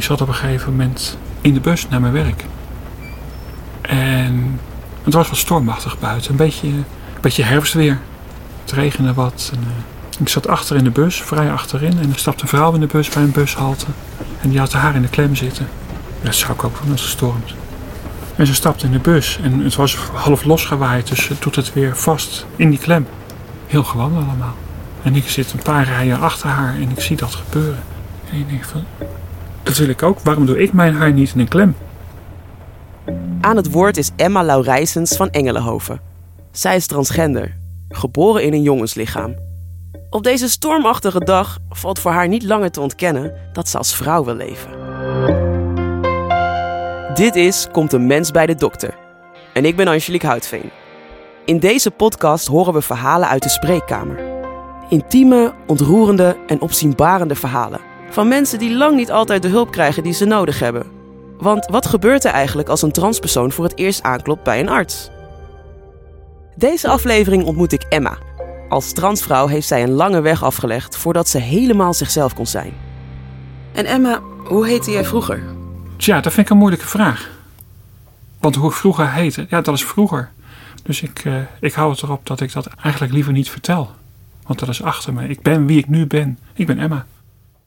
Ik zat op een gegeven moment in de bus naar mijn werk. En het was wat stormachtig buiten. Een beetje, een beetje herfstweer. Het regende wat. En, uh, ik zat achter in de bus, vrij achterin. En er stapte een vrouw in de bus bij een bushalte. En die had haar in de klem zitten. Dat zou ik ook doen als het stormt. En ze stapte in de bus. En het was half losgewaaid. Dus ze doet het weer vast in die klem. Heel gewoon allemaal. En ik zit een paar rijen achter haar en ik zie dat gebeuren. En ik denk van, dat wil ik ook. Waarom doe ik mijn haar niet in een klem? Aan het woord is Emma Laurijsens van Engelenhoven. Zij is transgender, geboren in een jongenslichaam. Op deze stormachtige dag valt voor haar niet langer te ontkennen dat ze als vrouw wil leven. Dit is Komt een mens bij de dokter. En ik ben Angelique Houtveen. In deze podcast horen we verhalen uit de spreekkamer. Intieme, ontroerende en opzienbarende verhalen. Van mensen die lang niet altijd de hulp krijgen die ze nodig hebben. Want wat gebeurt er eigenlijk als een transpersoon voor het eerst aanklopt bij een arts? Deze aflevering ontmoet ik Emma. Als transvrouw heeft zij een lange weg afgelegd voordat ze helemaal zichzelf kon zijn. En Emma, hoe heette jij vroeger? Tja, dat vind ik een moeilijke vraag. Want hoe ik vroeger heette, ja, dat is vroeger. Dus ik, uh, ik hou het erop dat ik dat eigenlijk liever niet vertel. Want dat is achter me. Ik ben wie ik nu ben. Ik ben Emma.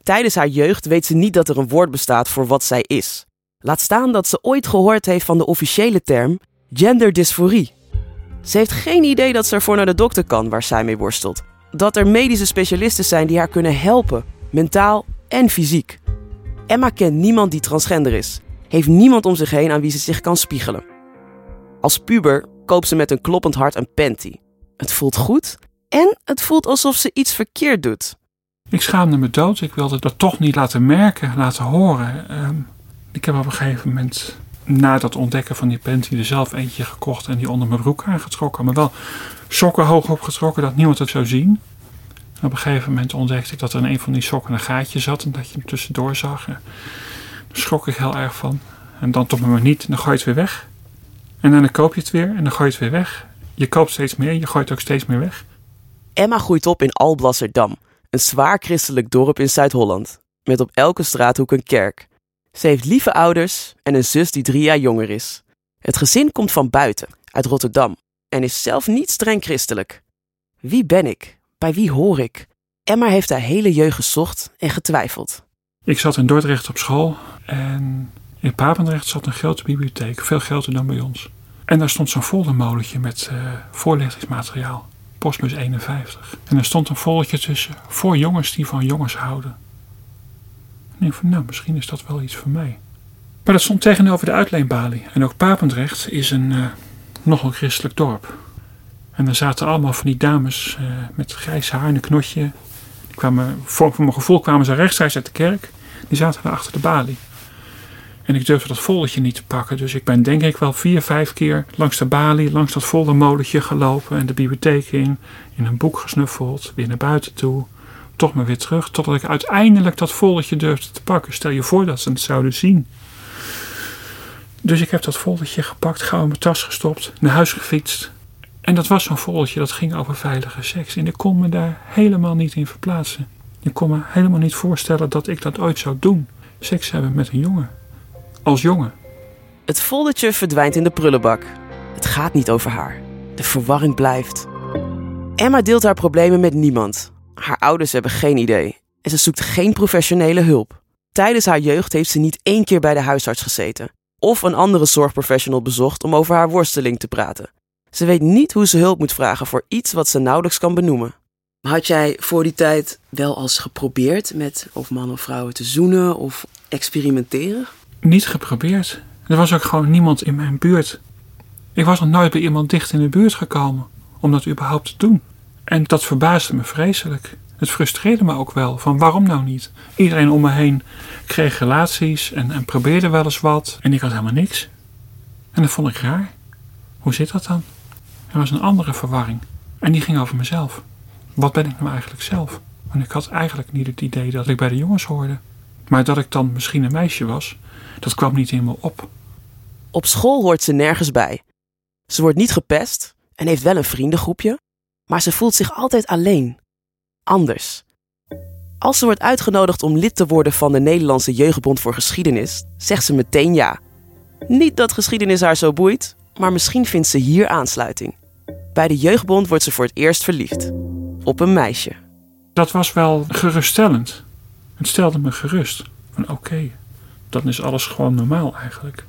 Tijdens haar jeugd weet ze niet dat er een woord bestaat voor wat zij is. Laat staan dat ze ooit gehoord heeft van de officiële term genderdysforie. Ze heeft geen idee dat ze ervoor naar de dokter kan waar zij mee worstelt. Dat er medische specialisten zijn die haar kunnen helpen, mentaal en fysiek. Emma kent niemand die transgender is. Heeft niemand om zich heen aan wie ze zich kan spiegelen. Als puber koopt ze met een kloppend hart een panty. Het voelt goed en het voelt alsof ze iets verkeerd doet. Ik schaamde me dood. Ik wilde dat toch niet laten merken, laten horen. Uh, ik heb op een gegeven moment, na dat ontdekken van die panty, er zelf eentje gekocht en die onder mijn broek aangetrokken. Maar wel sokken hoog opgetrokken, dat niemand het zou zien. En op een gegeven moment ontdekte ik dat er in een van die sokken een gaatje zat en dat je hem tussendoor zag. En daar schrok ik heel erg van. En dan tot me niet, en dan gooi je het weer weg. En dan koop je het weer en dan gooi je het weer weg. Je koopt steeds meer, je gooit ook steeds meer weg. Emma groeit op in Alblasserdam, een zwaar christelijk dorp in Zuid-Holland, met op elke straathoek een kerk. Ze heeft lieve ouders en een zus die drie jaar jonger is. Het gezin komt van buiten, uit Rotterdam, en is zelf niet streng christelijk. Wie ben ik? Bij wie hoor ik? Emma heeft haar hele jeugd gezocht en getwijfeld. Ik zat in Dordrecht op school en in Papendrecht zat een grote bibliotheek, veel groter dan bij ons. En daar stond zo'n foldermolentje met uh, voorlichtingsmateriaal postbus 51. En er stond een volletje tussen voor jongens die van jongens houden. En ik van, nou, misschien is dat wel iets voor mij. Maar dat stond tegenover de uitleenbalie. En ook Papendrecht is een uh, nogal christelijk dorp. En er zaten allemaal van die dames uh, met grijs haar en een knotje. Die kwamen, voor, voor mijn gevoel kwamen ze rechtstreeks uit de kerk. Die zaten daar achter de balie. En ik durfde dat volletje niet te pakken. Dus ik ben denk ik wel vier, vijf keer langs de balie, langs dat foldermolentje gelopen en de bibliotheek in. In een boek gesnuffeld, weer naar buiten toe. Toch maar weer terug, totdat ik uiteindelijk dat volletje durfde te pakken. Stel je voor dat ze het zouden zien. Dus ik heb dat foldertje gepakt, gauw in mijn tas gestopt, naar huis gefietst. En dat was zo'n foldertje dat ging over veilige seks. En ik kon me daar helemaal niet in verplaatsen. Ik kon me helemaal niet voorstellen dat ik dat ooit zou doen. Seks hebben met een jongen als jongen. Het foldertje verdwijnt in de prullenbak. Het gaat niet over haar. De verwarring blijft. Emma deelt haar problemen met niemand. Haar ouders hebben geen idee. En ze zoekt geen professionele hulp. Tijdens haar jeugd heeft ze niet één keer bij de huisarts gezeten. Of een andere zorgprofessional bezocht om over haar worsteling te praten. Ze weet niet hoe ze hulp moet vragen voor iets wat ze nauwelijks kan benoemen. Had jij voor die tijd wel eens geprobeerd met of man of vrouwen te zoenen of experimenteren? Niet geprobeerd. Er was ook gewoon niemand in mijn buurt. Ik was nog nooit bij iemand dicht in de buurt gekomen om dat überhaupt te doen. En dat verbaasde me vreselijk. Het frustreerde me ook wel, van waarom nou niet? Iedereen om me heen kreeg relaties en, en probeerde wel eens wat en ik had helemaal niks. En dat vond ik raar. Hoe zit dat dan? Er was een andere verwarring en die ging over mezelf. Wat ben ik nou eigenlijk zelf? Want ik had eigenlijk niet het idee dat ik bij de jongens hoorde. Maar dat ik dan misschien een meisje was, dat kwam niet in me op. Op school hoort ze nergens bij. Ze wordt niet gepest en heeft wel een vriendengroepje, maar ze voelt zich altijd alleen. Anders. Als ze wordt uitgenodigd om lid te worden van de Nederlandse Jeugdbond voor Geschiedenis, zegt ze meteen ja. Niet dat geschiedenis haar zo boeit, maar misschien vindt ze hier aansluiting. Bij de Jeugdbond wordt ze voor het eerst verliefd. Op een meisje. Dat was wel geruststellend. Het stelde me gerust. Van oké, dan is alles gewoon normaal eigenlijk.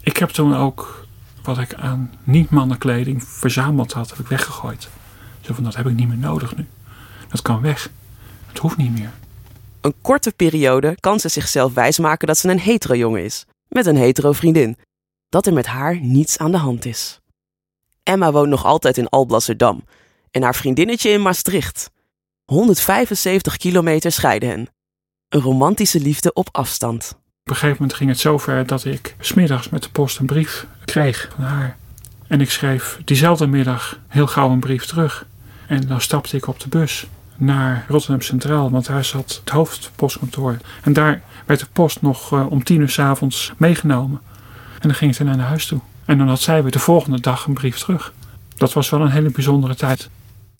Ik heb toen ook wat ik aan niet-mannenkleding verzameld had, heb ik weggegooid. Zo van, dat heb ik niet meer nodig nu. Dat kan weg. Het hoeft niet meer. Een korte periode kan ze zichzelf wijsmaken dat ze een hetero jongen is. Met een hetero vriendin. Dat er met haar niets aan de hand is. Emma woont nog altijd in Alblasserdam. En haar vriendinnetje in Maastricht. 175 kilometer scheiden hen. Een romantische liefde op afstand. Op een gegeven moment ging het zover dat ik smiddags met de post een brief kreeg van haar. En ik schreef diezelfde middag heel gauw een brief terug. En dan stapte ik op de bus naar Rotterdam Centraal, want daar zat het hoofdpostkantoor. En daar werd de post nog uh, om tien uur s avonds meegenomen. En dan ging ik dan naar huis toe. En dan had zij weer de volgende dag een brief terug. Dat was wel een hele bijzondere tijd.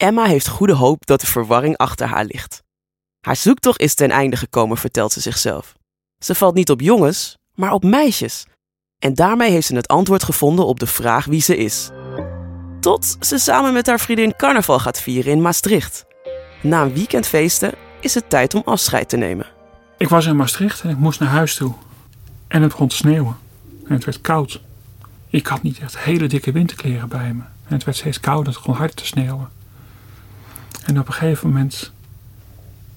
Emma heeft goede hoop dat de verwarring achter haar ligt. Haar zoektocht is ten einde gekomen, vertelt ze zichzelf. Ze valt niet op jongens, maar op meisjes. En daarmee heeft ze het antwoord gevonden op de vraag wie ze is. Tot ze samen met haar vriendin carnaval gaat vieren in Maastricht. Na een weekend feesten is het tijd om afscheid te nemen. Ik was in Maastricht en ik moest naar huis toe. En het begon te sneeuwen. En het werd koud. Ik had niet echt hele dikke winterkleren bij me. En het werd steeds kouder, het begon hard te sneeuwen. En op een gegeven moment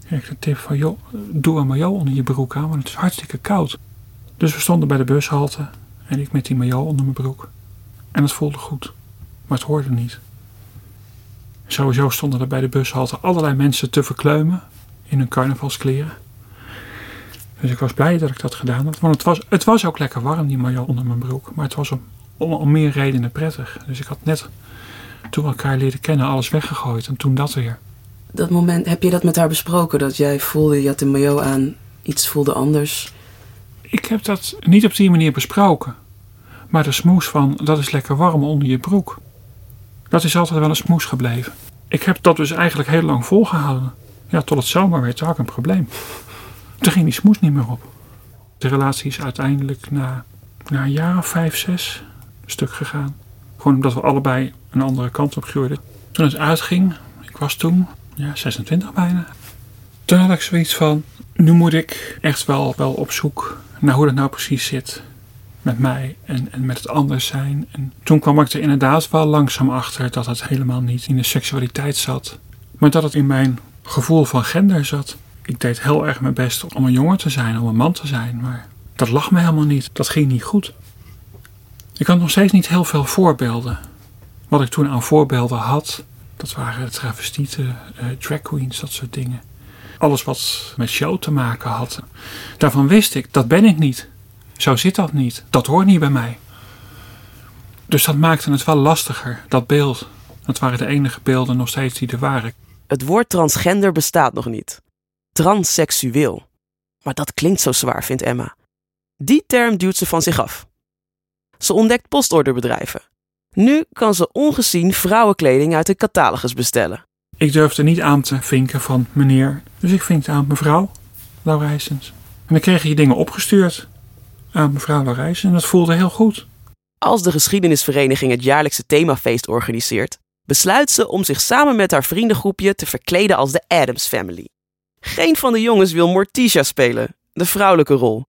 kreeg ik de tip van, joh, doe een maillot onder je broek aan, want het is hartstikke koud. Dus we stonden bij de bushalte en ik met die maillot onder mijn broek. En het voelde goed, maar het hoorde niet. Sowieso stonden er bij de bushalte allerlei mensen te verkleumen in hun carnavalskleren. Dus ik was blij dat ik dat gedaan had. Want het was, het was ook lekker warm, die maillot onder mijn broek. Maar het was om, om, om meer redenen prettig. Dus ik had net, toen we elkaar leerden kennen, alles weggegooid. En toen dat weer. Dat moment, heb je dat met haar besproken? Dat jij voelde, je had een maillot aan, iets voelde anders? Ik heb dat niet op die manier besproken. Maar de smoes van, dat is lekker warm onder je broek. Dat is altijd wel een smoes gebleven. Ik heb dat dus eigenlijk heel lang volgehouden. Ja, tot het zomer werd, had ik een probleem. Toen ging die smoes niet meer op. De relatie is uiteindelijk na, na een jaar of vijf, zes stuk gegaan. Gewoon omdat we allebei een andere kant op groeiden. Toen het uitging, ik was toen ja, 26 bijna. Toen had ik zoiets van, nu moet ik echt wel, wel op zoek naar hoe dat nou precies zit met mij en, en met het anders zijn. En toen kwam ik er inderdaad wel langzaam achter dat het helemaal niet in de seksualiteit zat, maar dat het in mijn gevoel van gender zat. Ik deed heel erg mijn best om een jongen te zijn, om een man te zijn, maar dat lag me helemaal niet. Dat ging niet goed. Ik had nog steeds niet heel veel voorbeelden. Wat ik toen aan voorbeelden had, dat waren travestieten, uh, drag queens, dat soort dingen. Alles wat met show te maken had. Daarvan wist ik, dat ben ik niet. Zo zit dat niet. Dat hoort niet bij mij. Dus dat maakte het wel lastiger, dat beeld. Dat waren de enige beelden nog steeds die er waren. Het woord transgender bestaat nog niet. Transseksueel. Maar dat klinkt zo zwaar, vindt Emma. Die term duwt ze van zich af. Ze ontdekt postorderbedrijven. Nu kan ze ongezien vrouwenkleding uit de catalogus bestellen. Ik durfde niet aan te vinken van meneer, dus ik vinkte aan mevrouw Laurijsens. En dan kreeg je dingen opgestuurd aan mevrouw Laurijsens en dat voelde heel goed. Als de geschiedenisvereniging het jaarlijkse themafeest organiseert, besluit ze om zich samen met haar vriendengroepje te verkleden als de Adams Family. Geen van de jongens wil Morticia spelen, de vrouwelijke rol.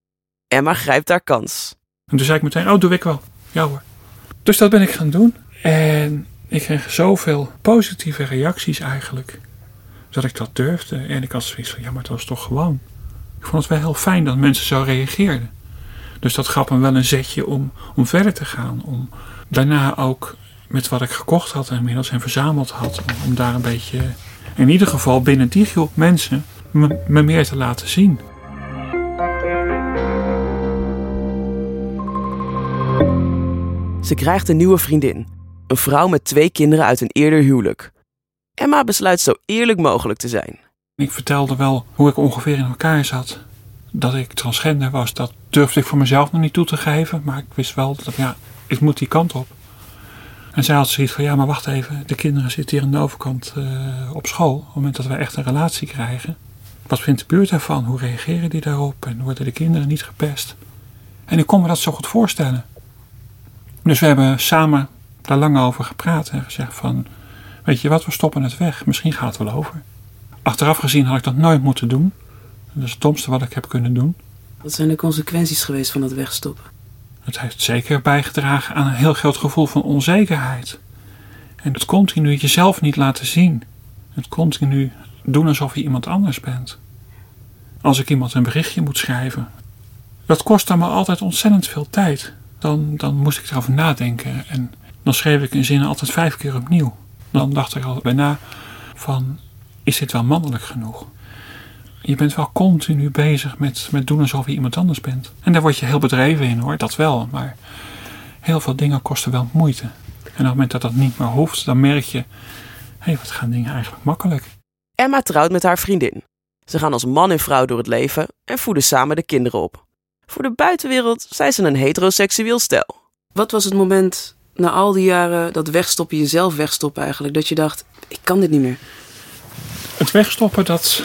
Emma grijpt haar kans. En toen zei ik meteen, oh doe ik wel. Ja hoor. Dus dat ben ik gaan doen. En ik kreeg zoveel positieve reacties eigenlijk. Dat ik dat durfde. En ik had zoiets van, ja maar dat was toch gewoon. Ik vond het wel heel fijn dat mensen zo reageerden. Dus dat gaf me wel een zetje om, om verder te gaan. Om daarna ook met wat ik gekocht had en inmiddels en verzameld had. Om, daar een beetje, in ieder geval binnen die groep mensen, me, me meer te laten zien. Ze krijgt een nieuwe vriendin. Een vrouw met twee kinderen uit een eerder huwelijk. Emma besluit zo eerlijk mogelijk te zijn. Ik vertelde wel hoe ik ongeveer in elkaar zat. Dat ik transgender was, dat durfde ik voor mezelf nog niet toe te geven. Maar ik wist wel dat ja, ik moet die kant op. En zij had zoiets van, ja, maar wacht even. De kinderen zitten hier aan de overkant uh, op school. Op het moment dat wij echt een relatie krijgen. Wat vindt de buurt daarvan? Hoe reageren die daarop? En worden de kinderen niet gepest? En ik kon me dat zo goed voorstellen. Dus we hebben samen daar lang over gepraat en gezegd van... Weet je wat, we stoppen het weg. Misschien gaat het wel over. Achteraf gezien had ik dat nooit moeten doen. Dat is het domste wat ik heb kunnen doen. Wat zijn de consequenties geweest van dat wegstoppen? Het heeft zeker bijgedragen aan een heel groot gevoel van onzekerheid. En het continu jezelf niet laten zien. Het continu doen alsof je iemand anders bent. Als ik iemand een berichtje moet schrijven. Dat kostte me altijd ontzettend veel tijd. Dan, dan moest ik erover nadenken. En dan schreef ik een zin altijd vijf keer opnieuw. Dan dacht ik al bijna van, is dit wel mannelijk genoeg? Je bent wel continu bezig met, met doen alsof je iemand anders bent. En daar word je heel bedreven in hoor, dat wel. Maar heel veel dingen kosten wel moeite. En op het moment dat dat niet meer hoeft, dan merk je... Hé, hey, wat gaan dingen eigenlijk makkelijk. Emma trouwt met haar vriendin. Ze gaan als man en vrouw door het leven en voeden samen de kinderen op. Voor de buitenwereld zijn ze een heteroseksueel stel. Wat was het moment na al die jaren dat wegstoppen, jezelf wegstoppen eigenlijk, dat je dacht, ik kan dit niet meer? Het wegstoppen, dat,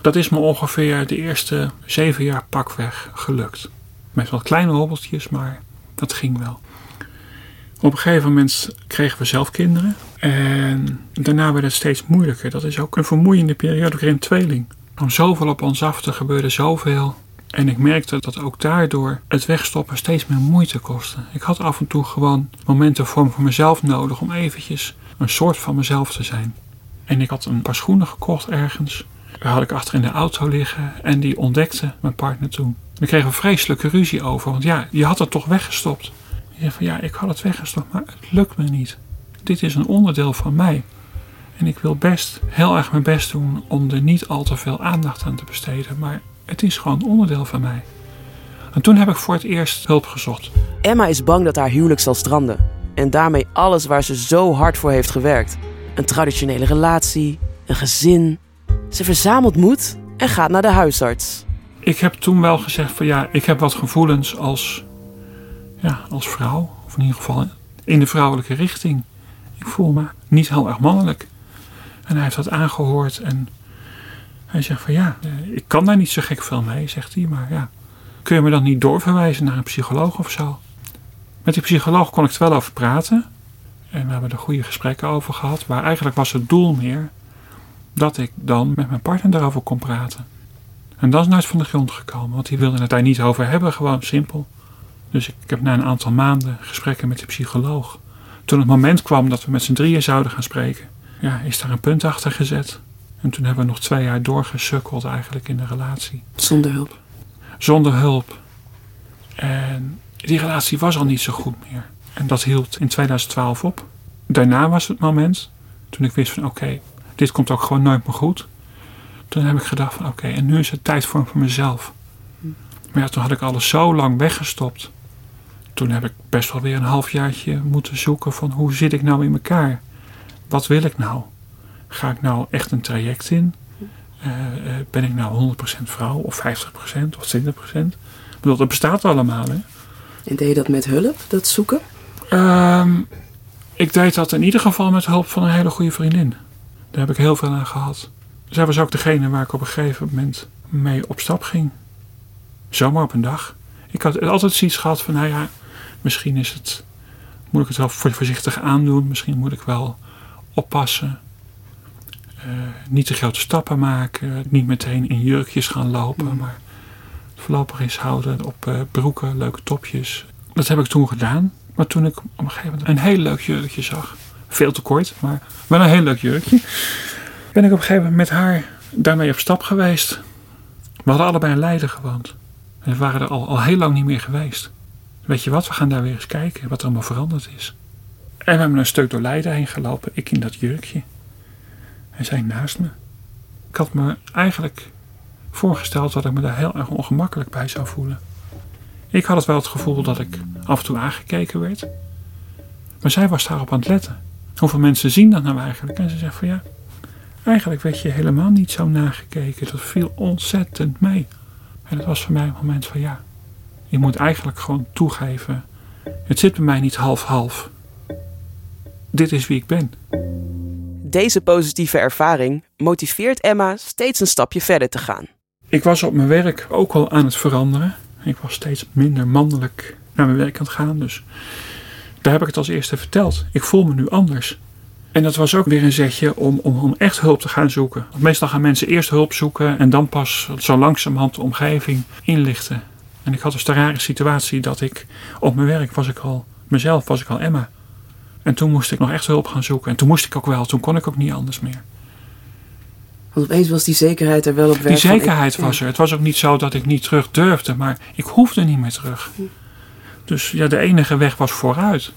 dat is me ongeveer de eerste zeven jaar pakweg gelukt. Met wat kleine hobbeltjes, maar dat ging wel. Op een gegeven moment kregen we zelf kinderen. En daarna werd het steeds moeilijker. Dat is ook een vermoeiende periode. Ik kreeg een tweeling. Er kwam zoveel op ons af, er gebeurde zoveel. En ik merkte dat ook daardoor het wegstoppen steeds meer moeite kostte. Ik had af en toe gewoon momenten voor, voor mezelf nodig om eventjes een soort van mezelf te zijn. En ik had een paar schoenen gekocht ergens. Daar had ik achter in de auto liggen en die ontdekte mijn partner toen. We kregen een vreselijke ruzie over, want ja, je had het toch weggestopt. Je zei van ja, ik had het weggestopt, maar het lukt me niet. Dit is een onderdeel van mij. En ik wil best heel erg mijn best doen om er niet al te veel aandacht aan te besteden, maar het is gewoon onderdeel van mij. En toen heb ik voor het eerst hulp gezocht. Emma is bang dat haar huwelijk zal stranden. En daarmee alles waar ze zo hard voor heeft gewerkt. Een traditionele relatie, een gezin. Ze verzamelt moed en gaat naar de huisarts. Ik heb toen wel gezegd van ja, ik heb wat gevoelens als, ja, als vrouw. Of in ieder geval in de vrouwelijke richting. Ik voel me niet heel erg mannelijk. En hij heeft dat aangehoord en hij zegt van ja, eh, ik kan daar niet zo gek veel mee, zegt hij. Maar ja, kun je me dan niet doorverwijzen naar een psycholoog of zo? Met die psycholoog kon ik er wel over praten. En we hebben er goede gesprekken over gehad. Maar eigenlijk was het doel meer dat ik dan met mijn partner daarover kon praten. En dat is nooit van de grond gekomen, want die wilde het daar niet over hebben, gewoon simpel. Dus ik heb na een aantal maanden gesprekken met de psycholoog. Toen het moment kwam dat we met z'n drieën zouden gaan spreken, ja, is daar een punt achter gezet. En toen hebben we nog twee jaar doorgesukkeld eigenlijk in de relatie. Zonder hulp? Zonder hulp. En die relatie was al niet zo goed meer. En dat hield in 2012 op. Daarna was het moment toen ik wist van oké, dit komt ook gewoon nooit meer goed. Toen heb ik gedacht van oké, en nu is het tijd voor, voor mezelf. Maar ja, toen had ik alles zo lang weggestopt. Toen heb ik best wel weer een halfjaartje moeten zoeken van hoe zit ik nou in elkaar? Wat wil ik nou? Ga ik nou echt een traject in? Uh, ben ik nou 100% vrouw of 50% of 20%? Ik bedoel, dat bestaat allemaal. Hè? En deed je dat met hulp, dat zoeken? Um, ik deed dat in ieder geval met hulp van een hele goede vriendin. Daar heb ik heel veel aan gehad. Zij was ook degene waar ik op een gegeven moment mee op stap ging. Zomaar op een dag. Ik had altijd zoiets gehad van, nou ja, misschien is het, moet ik het wel voorzichtig aandoen. Misschien moet ik wel oppassen. Uh, niet te grote stappen maken. Niet meteen in jurkjes gaan lopen. Mm. Maar voorlopig eens houden op uh, broeken, leuke topjes. Dat heb ik toen gedaan. Maar toen ik op een gegeven moment een heel leuk jurkje zag. Veel te kort, maar wel een heel leuk jurkje. Ben ik op een gegeven moment met haar daarmee op stap geweest. We hadden allebei in Leiden gewoond. En we waren er al, al heel lang niet meer geweest. Weet je wat, we gaan daar weer eens kijken wat er allemaal veranderd is. En we hebben een stuk door Leiden heen gelopen. Ik in dat jurkje. En zij naast me. Ik had me eigenlijk voorgesteld dat ik me daar heel erg ongemakkelijk bij zou voelen. Ik had het wel het gevoel dat ik af en toe aangekeken werd. Maar zij was daarop aan het letten. Hoeveel mensen zien dat nou eigenlijk? En ze zegt van ja, eigenlijk werd je helemaal niet zo nagekeken. Dat viel ontzettend mee. En dat was voor mij een moment van ja, je moet eigenlijk gewoon toegeven. Het zit bij mij niet half-half. Dit is wie ik ben. Deze positieve ervaring motiveert Emma steeds een stapje verder te gaan. Ik was op mijn werk ook al aan het veranderen. Ik was steeds minder mannelijk naar mijn werk aan het gaan. Dus daar heb ik het als eerste verteld. Ik voel me nu anders. En dat was ook weer een zetje om, om, om echt hulp te gaan zoeken. Want meestal gaan mensen eerst hulp zoeken en dan pas zo langzamerhand de omgeving inlichten. En ik had dus de rare situatie dat ik op mijn werk was ik al mezelf, was ik al Emma. En toen moest ik nog echt hulp gaan zoeken. En toen moest ik ook wel, toen kon ik ook niet anders meer. Want opeens was die zekerheid er wel op werk. Die zekerheid was er. Het was ook niet zo dat ik niet terug durfde, maar ik hoefde niet meer terug. Dus ja, de enige weg was vooruit.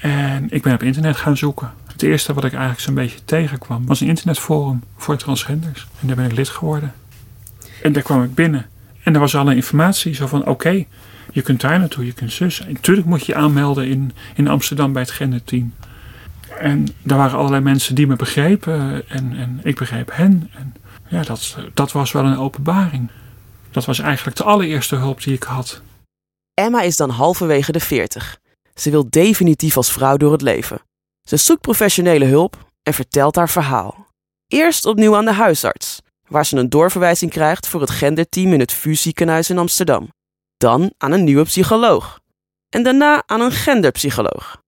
En ik ben op internet gaan zoeken. Het eerste wat ik eigenlijk zo'n beetje tegenkwam was een internetforum voor transgenders. En daar ben ik lid geworden. En daar kwam ik binnen. En er was alle informatie zo van oké, je kunt daar naartoe, je kunt zus. En moet je je aanmelden in, in Amsterdam bij het genderteam. En daar waren allerlei mensen die me begrepen en, en ik begreep hen. En ja, dat, dat was wel een openbaring. Dat was eigenlijk de allereerste hulp die ik had. Emma is dan halverwege de 40. Ze wil definitief als vrouw door het leven. Ze zoekt professionele hulp en vertelt haar verhaal. Eerst opnieuw aan de huisarts, waar ze een doorverwijzing krijgt voor het genderteam in het VU ziekenhuis in Amsterdam. Dan aan een nieuwe psycholoog. En daarna aan een genderpsycholoog.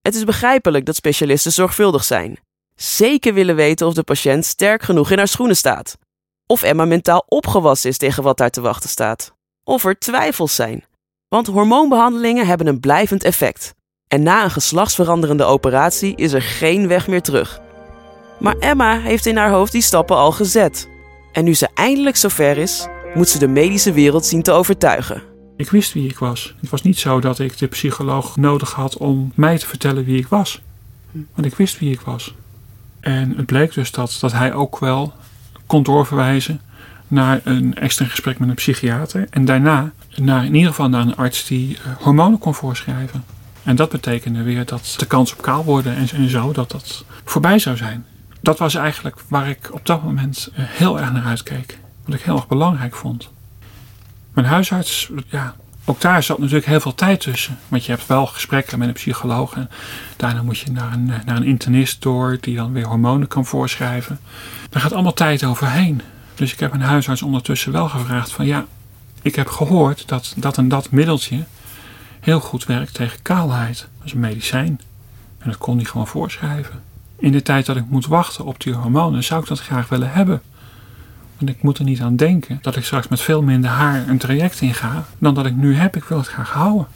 Het is begrijpelijk dat specialisten zorgvuldig zijn. Zeker willen weten of de patiënt sterk genoeg in haar schoenen staat. Of Emma mentaal opgewassen is tegen wat daar te wachten staat. Of er twijfels zijn. Want hormoonbehandelingen hebben een blijvend effect. En na een geslachtsveranderende operatie is er geen weg meer terug. Maar Emma heeft in haar hoofd die stappen al gezet. En nu ze eindelijk zover is, moet ze de medische wereld zien te overtuigen. Ik wist wie ik was. Het was niet zo dat ik de psycholoog nodig had om mij te vertellen wie ik was. Want ik wist wie ik was. En het bleek dus dat, dat hij ook wel kon doorverwijzen naar een extra gesprek met een psychiater. En daarna naar, in ieder geval naar een arts die uh, hormonen kon voorschrijven. En dat betekende weer dat de kans op kaal worden en, zo, dat dat voorbij zou zijn. Dat was eigenlijk waar ik op dat moment uh, heel erg naar uitkeek. Wat ik heel erg belangrijk vond. Mijn huisarts, ja, ook daar zat natuurlijk heel veel tijd tussen. Want je hebt wel gesprekken met een psycholoog. En daarna moet je naar een, naar een internist door, die dan weer hormonen kan voorschrijven. Daar gaat allemaal tijd overheen. Dus ik heb mijn huisarts ondertussen wel gevraagd van ja, ik heb gehoord dat dat en dat middeltje heel goed werkt tegen kaalheid. Is een medicijn. En dat kon hij gewoon voorschrijven. In de tijd dat ik moet wachten op die hormonen zou ik dat graag willen hebben. Want ik moet er niet aan denken dat ik straks met veel minder haar een traject inga dan dat ik nu heb. Ik wil het graag houden.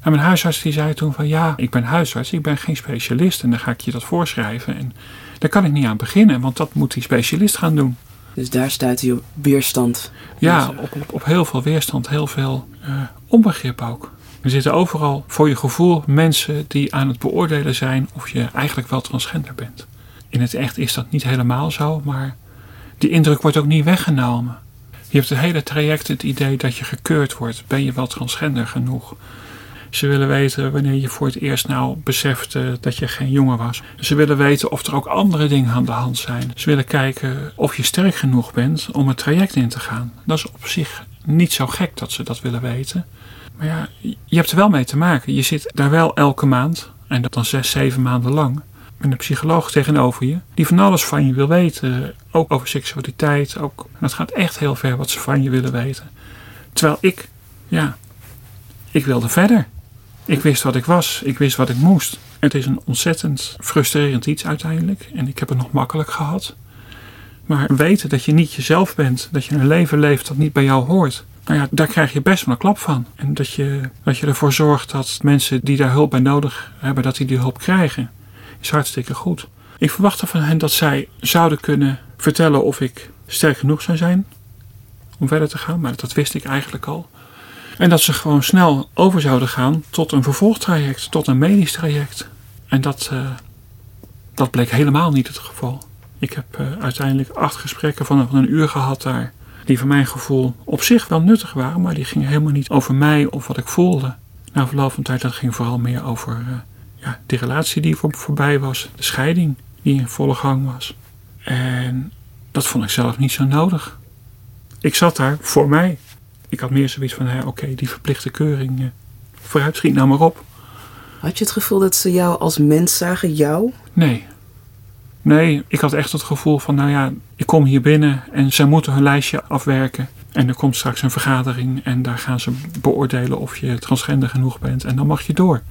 En mijn huisarts die zei toen van ja, ik ben huisarts, ik ben geen specialist en dan ga ik je dat voorschrijven. En daar kan ik niet aan beginnen, want dat moet die specialist gaan doen. Dus daar stuit hij op weerstand. Ja, op, op, op heel veel weerstand, heel veel uh, onbegrip ook. Er zitten overal voor je gevoel mensen die aan het beoordelen zijn of je eigenlijk wel transgender bent. In het echt is dat niet helemaal zo, maar die indruk wordt ook niet weggenomen. Je hebt het hele traject het idee dat je gekeurd wordt. Ben je wel transgender genoeg? Ze willen weten wanneer je voor het eerst nou besefte dat je geen jongen was. Ze willen weten of er ook andere dingen aan de hand zijn. Ze willen kijken of je sterk genoeg bent om het traject in te gaan. Dat is op zich niet zo gek dat ze dat willen weten. Maar ja, je hebt er wel mee te maken. Je zit daar wel elke maand, en dat dan zes, zeven maanden lang, met een psycholoog tegenover je, die van alles van je wil weten. Ook over seksualiteit. Ook, en het gaat echt heel ver wat ze van je willen weten. Terwijl ik, ja, ik wilde verder. Ik wist wat ik was, ik wist wat ik moest. Het is een ontzettend frustrerend iets uiteindelijk. En ik heb het nog makkelijk gehad. Maar weten dat je niet jezelf bent, dat je een leven leeft dat niet bij jou hoort. Nou ja, daar krijg je best wel een klap van. En dat je, dat je ervoor zorgt dat mensen die daar hulp bij nodig hebben, dat die die hulp krijgen. Is hartstikke goed. Ik verwachtte van hen dat zij zouden kunnen vertellen of ik sterk genoeg zou zijn om verder te gaan. Maar dat wist ik eigenlijk al. En dat ze gewoon snel over zouden gaan tot een vervolgtraject, tot een medisch traject. En dat, uh, dat bleek helemaal niet het geval. Ik heb uh, uiteindelijk acht gesprekken van een uur gehad daar. Die voor mijn gevoel op zich wel nuttig waren, maar die gingen helemaal niet over mij of wat ik voelde. Na verloop van tijd, dat ging vooral meer over uh, ja, die relatie die voor, voorbij was. De scheiding die in volle gang was. En dat vond ik zelf niet zo nodig. Ik zat daar voor mij ik had meer zoiets van, oké, die verplichte keuring, uh, vooruit schiet nou maar op. Had je het gevoel dat ze jou als mens zagen, jou? Nee. Nee, ik had echt het gevoel van, nou ja, ik kom hier binnen en zij moeten hun lijstje afwerken. En er komt straks een vergadering en daar gaan ze beoordelen of je transgender genoeg bent en dan mag je door.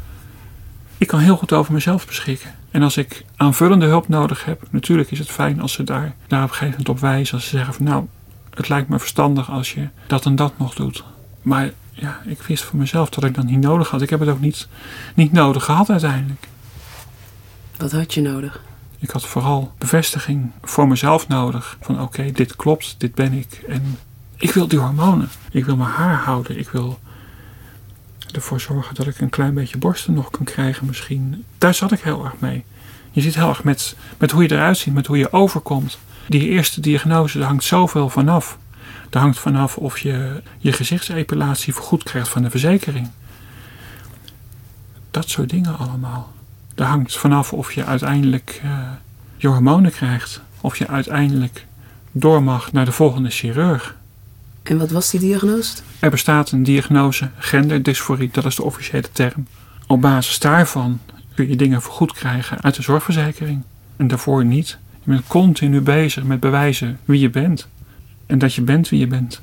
Ik kan heel goed over mezelf beschikken. En als ik aanvullende hulp nodig heb, natuurlijk is het fijn als ze daar, daar op een gegeven moment op wijzen. Als ze zeggen van nou, het lijkt me verstandig als je dat en dat nog doet. Maar ja, ik wist voor mezelf dat ik dat niet nodig had. Ik heb het ook niet, niet nodig gehad uiteindelijk. Wat had je nodig? Ik had vooral bevestiging voor mezelf nodig. Van oké, dit klopt, dit ben ik. En ik wil die hormonen. Ik wil mijn haar houden. Ik wil ervoor zorgen dat ik een klein beetje borsten nog kan krijgen misschien. Daar zat ik heel erg mee. Je ziet heel erg met, met hoe je eruit ziet, met hoe je overkomt. Die eerste diagnose, daar hangt zoveel vanaf. Daar hangt vanaf of je je gezichtsepilatie vergoed krijgt van de verzekering. Dat soort dingen allemaal. Daar hangt vanaf of je uiteindelijk uh, je hormonen krijgt. Of je uiteindelijk door mag naar de volgende chirurg. En wat was die diagnose? Er bestaat een diagnose genderdysforie, dat is de officiële term. Op basis daarvan kun je dingen vergoed krijgen uit de zorgverzekering. En daarvoor niet. Je bent continu bezig met bewijzen wie je bent. En dat je bent wie je bent.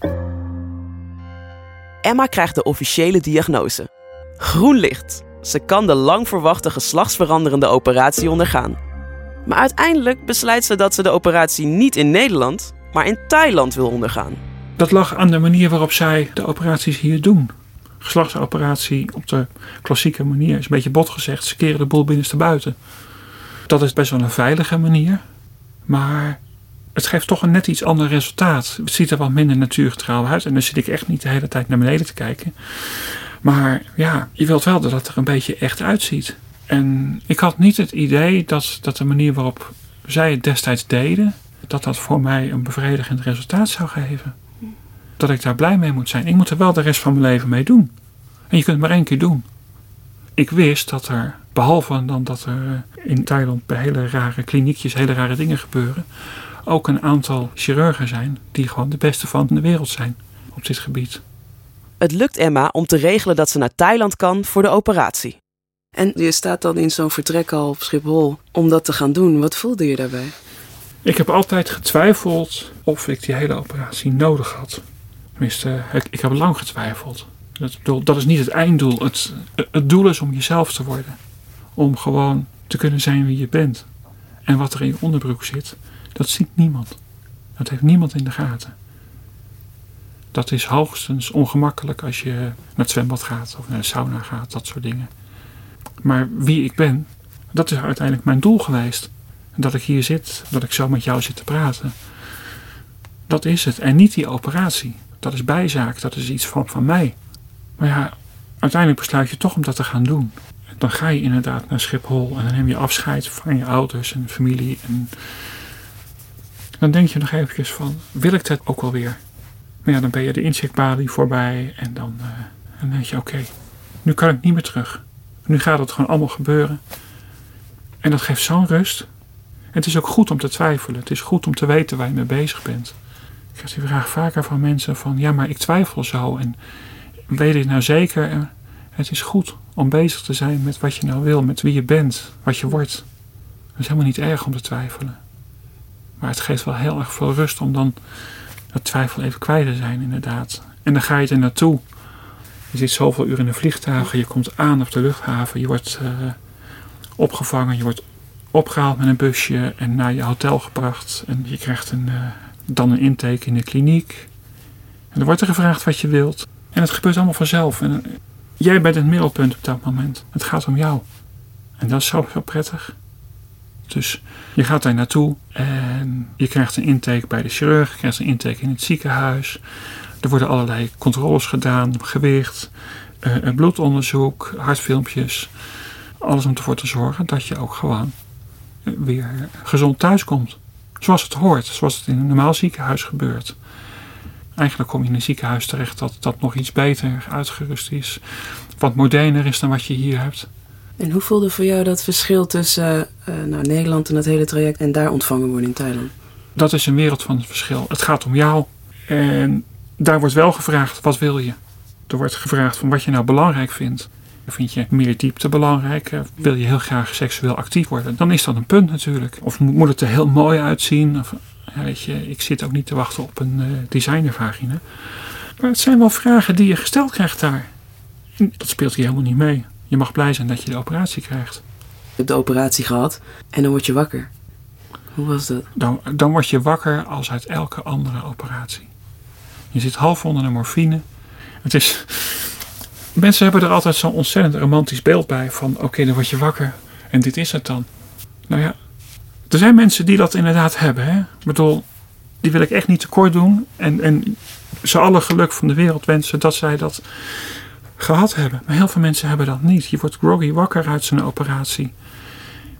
Emma krijgt de officiële diagnose. Groen licht. Ze kan de lang verwachte geslachtsveranderende operatie ondergaan. Maar uiteindelijk besluit ze dat ze de operatie niet in Nederland, maar in Thailand wil ondergaan. Dat lag aan de manier waarop zij de operaties hier doen. Geslachtsoperatie op de klassieke manier is een beetje bot gezegd. Ze keren de boel binnenstebuiten. Dat is best wel een veilige manier. Maar het geeft toch een net iets ander resultaat. Het ziet er wat minder natuurgetrouw uit. En dan zit ik echt niet de hele tijd naar beneden te kijken. Maar ja, je wilt wel dat het er een beetje echt uitziet. En ik had niet het idee dat, dat de manier waarop zij het destijds deden, dat dat voor mij een bevredigend resultaat zou geven dat ik daar blij mee moet zijn. Ik moet er wel de rest van mijn leven mee doen. En je kunt het maar één keer doen. Ik wist dat er, behalve dan dat er in Thailand bij hele rare kliniekjes hele rare dingen gebeuren, ook een aantal chirurgen zijn die gewoon de beste van de wereld zijn op dit gebied. Het lukt Emma om te regelen dat ze naar Thailand kan voor de operatie. En je staat dan in zo'n vertrek al op Schiphol om dat te gaan doen. Wat voelde je daarbij? Ik heb altijd getwijfeld of ik die hele operatie nodig had. Tenminste, ik, heb lang getwijfeld. Dat, dat is niet het einddoel. Het, het doel is om jezelf te worden. Om gewoon te kunnen zijn wie je bent. En wat er in je onderbroek zit, dat ziet niemand. Dat heeft niemand in de gaten. Dat is hoogstens ongemakkelijk als je naar het zwembad gaat of naar de sauna gaat, dat soort dingen. Maar wie ik ben, dat is uiteindelijk mijn doel geweest. Dat ik hier zit, dat ik zo met jou zit te praten. Dat is het. En niet die operatie dat is bijzaak, dat is iets van, van mij. Maar ja, uiteindelijk besluit je toch om dat te gaan doen. Dan ga je inderdaad naar Schiphol en dan neem je afscheid van je ouders en familie. En dan denk je nog eventjes van, wil ik dat ook alweer? Maar ja, dan ben je de incheckbalie voorbij en dan, uh, dan denk je, oké, nu kan ik niet meer terug. Nu gaat het gewoon allemaal gebeuren. En dat geeft zo'n rust. En het is ook goed om te twijfelen. Het is goed om te weten waar je mee bezig bent. Ik krijg die vraag vaker van mensen van ja, maar ik twijfel zo. En weet ik nou zeker? Het is goed om bezig te zijn met wat je nou wil, met wie je bent, wat je wordt. Het is helemaal niet erg om te twijfelen. Maar het geeft wel heel erg veel rust om dan dat twijfel even kwijt te zijn, inderdaad. En dan ga je er naartoe. Je zit zoveel uur in een vliegtuig, je komt aan op de luchthaven, je wordt uh, opgevangen, je wordt opgehaald met een busje en naar je hotel gebracht. En je krijgt een, uh, dan een intake in de kliniek. En er wordt er gevraagd wat je wilt. En het gebeurt allemaal vanzelf. En eh, jij bent het middelpunt op dat moment. Het gaat om jou. En dat is zo, zo prettig. Dus je gaat daar naartoe en je krijgt een intake bij de chirurg, je krijgt een intake in het ziekenhuis. Er worden allerlei controles gedaan, gewicht, eh, bloedonderzoek, hartfilmpjes. Alles om ervoor te zorgen dat je ook gewoon weer gezond thuiskomt. Zoals het hoort, zoals het in een normaal ziekenhuis gebeurt. Eigenlijk kom je in een ziekenhuis terecht dat, dat nog iets beter uitgerust is. Wat moderner is dan wat je hier hebt. En hoe voelde voor jou dat verschil tussen uh, nou, Nederland en het hele traject en daar ontvangen worden in Thailand? Dat is een wereld van het verschil. Het gaat om jou. En daar wordt wel gevraagd, wat wil je? Er wordt gevraagd van wat je nou belangrijk vindt. Vind je meer diepte belangrijk? Eh, Wil je heel graag seksueel actief worden? Dan is dat een punt natuurlijk. Of mo- moet het er heel mooi uitzien? Of, ja, weet je, ik zit ook niet te wachten op een eh designervagina. Maar het zijn wel vragen die je gesteld krijgt daar. En dat speelt hier helemaal niet mee. Je mag blij zijn dat je de operatie krijgt. Je hebt de operatie gehad en dan word je wakker. Hoe was dat? Dan, dan word je wakker als uit elke andere operatie. Je zit half onder de morfine. Het is. Mensen hebben er altijd zo'n ontzettend romantisch beeld bij. Van oké, dan word je wakker. En dit is het dan. Nou ja, er zijn mensen die dat inderdaad hebben. Hè? Ik bedoel, die wil ik echt niet tekort doen. En, en ze alle geluk van de wereld wensen dat zij dat gehad hebben. Maar heel veel mensen hebben dat niet. Je wordt groggy wakker uit zo'n operatie.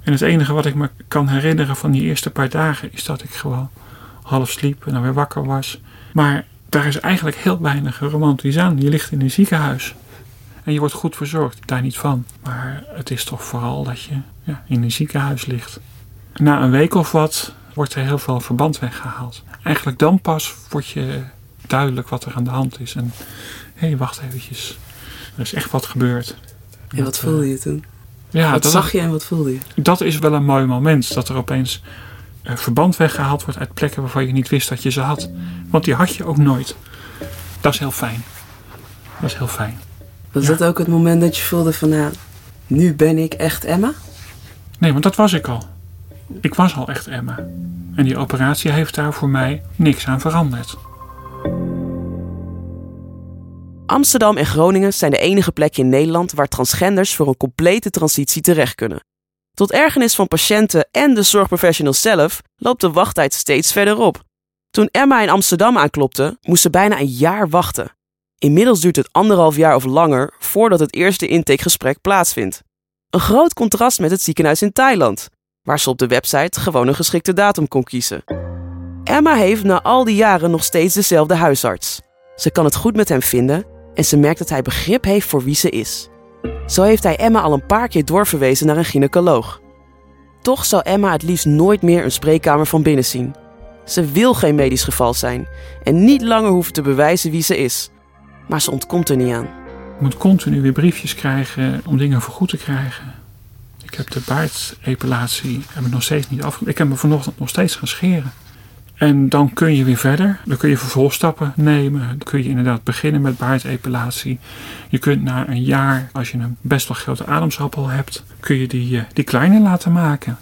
En het enige wat ik me kan herinneren van die eerste paar dagen is dat ik gewoon half sliep en dan weer wakker was. Maar daar is eigenlijk heel weinig romantisch aan. Je ligt in een ziekenhuis. En je wordt goed verzorgd, daar niet van. Maar het is toch vooral dat je ja, in een ziekenhuis ligt. Na een week of wat wordt er heel veel verband weggehaald. Eigenlijk dan pas wordt je duidelijk wat er aan de hand is. En hé, hey, wacht eventjes. Er is echt wat gebeurd. En wat voelde je toen? Ja, wat dat, zag je en wat voelde je? dat is wel een mooi moment. Dat er opeens eh, verband weggehaald wordt uit plekken waarvan je niet wist dat je ze had. Want die had je ook nooit. Dat is heel fijn. Dat is heel fijn. Was Ja. dat ook het moment dat je voelde van, nou, nu ben ik echt Emma? Nee, want dat was ik al. Ik was al echt Emma. En die operatie heeft daar voor mij niks aan veranderd. Amsterdam en Groningen zijn de enige plekken in Nederland waar transgenders voor een complete transitie terecht kunnen. Tot ergernis van patiënten en de zorgprofessionals zelf loopt de wachttijd steeds verder op. Toen Emma in Amsterdam aanklopte, moest ze bijna een jaar wachten. Inmiddels duurt het anderhalf jaar of langer voordat het eerste intakegesprek plaatsvindt. Een groot contrast met het ziekenhuis in Thailand, waar ze op de website gewoon een geschikte datum kon kiezen. Emma heeft na al die jaren nog steeds dezelfde huisarts. Ze kan het goed met hem vinden en ze merkt dat hij begrip heeft voor wie ze is. Zo heeft hij Emma al een paar keer doorverwezen naar een gynaecoloog. Toch zal Emma het liefst nooit meer een spreekkamer van binnen zien. Ze wil geen medisch geval zijn en niet langer hoeven te bewijzen wie ze is. Maar ze ontkomt er niet aan. Je moet continu weer briefjes krijgen om dingen vergoed te krijgen. Ik heb de ik nog steeds niet afge... Ik heb me vanochtend nog steeds gaan scheren. En dan kun je weer verder. Dan kun je vervolgstappen nemen. Dan kun je inderdaad beginnen met baardepilatie. Je kunt na een jaar, als je een best wel grote ademsappel hebt, kun je die, eh, die kleiner laten maken.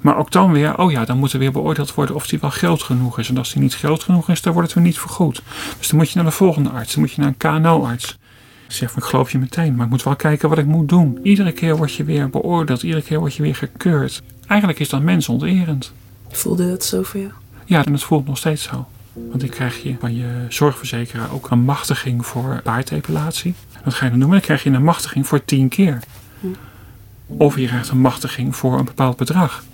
Maar ook dan weer, oh ja, dan moet er weer beoordeeld worden of die wel groot genoeg is. En als die niet groot genoeg is, dan wordt het weer niet vergoed. Dus dan moet je naar de volgende arts. Dan moet je naar een KNO-arts. Ik zeg van, ik geloof je meteen, maar ik moet wel kijken wat ik moet doen. Iedere keer word je weer beoordeeld, iedere keer word je weer gekeurd. Eigenlijk is dat mensonterend. Voelde het zo voor jou? Ja, en het voelt nog steeds zo. Want dan krijg je van je zorgverzekeraar ook een machtiging voor baardepilatie. Dat ga je dan doen, dan krijg je een machtiging voor tien keer. Of je krijgt een machtiging voor een bepaald bedrag.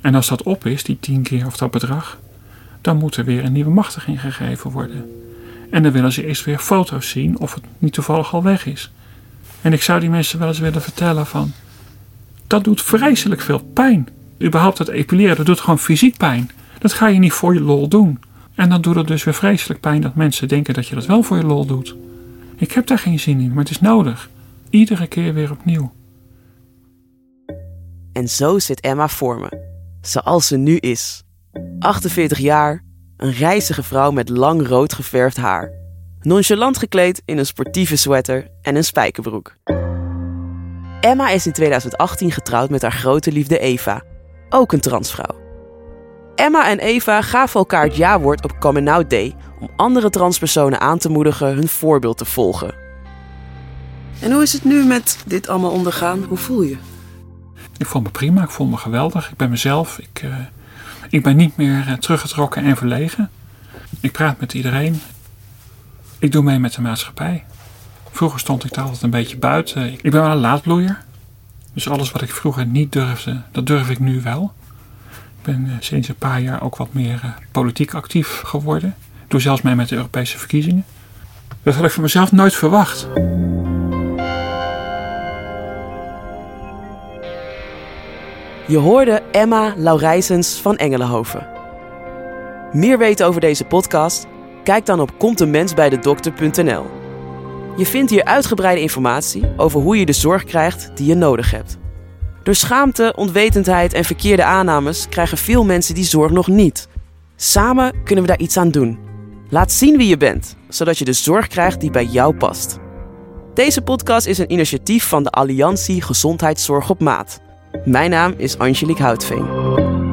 En als dat op is, die tien keer of dat bedrag, dan moet er weer een nieuwe machtiging gegeven worden. En dan willen ze eerst weer foto's zien of het niet toevallig al weg is. En ik zou die mensen wel eens willen vertellen van... Dat doet vreselijk veel pijn. Überhaupt het epileren, dat doet gewoon fysiek pijn. Dat ga je niet voor je lol doen. En dan doet het dus weer vreselijk pijn dat mensen denken dat je dat wel voor je lol doet. Ik heb daar geen zin in, maar het is nodig. Iedere keer weer opnieuw. En zo zit Emma voor me. Zoals ze nu is. 48 jaar, een reizige vrouw met lang rood geverfd haar. Nonchalant gekleed in een sportieve sweater en een spijkerbroek. Emma is in 2018 getrouwd met haar grote liefde Eva, ook een transvrouw. Emma en Eva gaven elkaar het ja-woord op Coming Out Day om andere transpersonen aan te moedigen hun voorbeeld te volgen. En hoe is het nu met dit allemaal ondergaan? Hoe voel je? Ik voel me prima, ik voel me geweldig. Ik ben mezelf. Ik, eh, ik ben niet meer eh, teruggetrokken en verlegen. Ik praat met iedereen. Ik doe mee met de maatschappij. Vroeger stond ik daar altijd een beetje buiten. Ik ben wel een laadbloeier. Dus alles wat ik vroeger niet durfde, dat durf ik nu wel. Ik ben eh, sinds een paar jaar ook wat meer politiek actief geworden. Ik doe zelfs mee met de Europese verkiezingen. Dat had ik van mezelf nooit verwacht. Je hoorde Emma Laurijsens van Engelenhoven. Meer weten over deze podcast? Kijk dan op komttemensbijdedokter.nl. Je vindt hier uitgebreide informatie over hoe je de zorg krijgt die je nodig hebt. Door schaamte, onwetendheid en verkeerde aannames krijgen veel mensen die zorg nog niet. Samen kunnen we daar iets aan doen. Laat zien wie je bent, zodat je de zorg krijgt die bij jou past. Deze podcast is een initiatief van de Alliantie Gezondheidszorg op Maat. Mijn naam is Angelique Houtveen.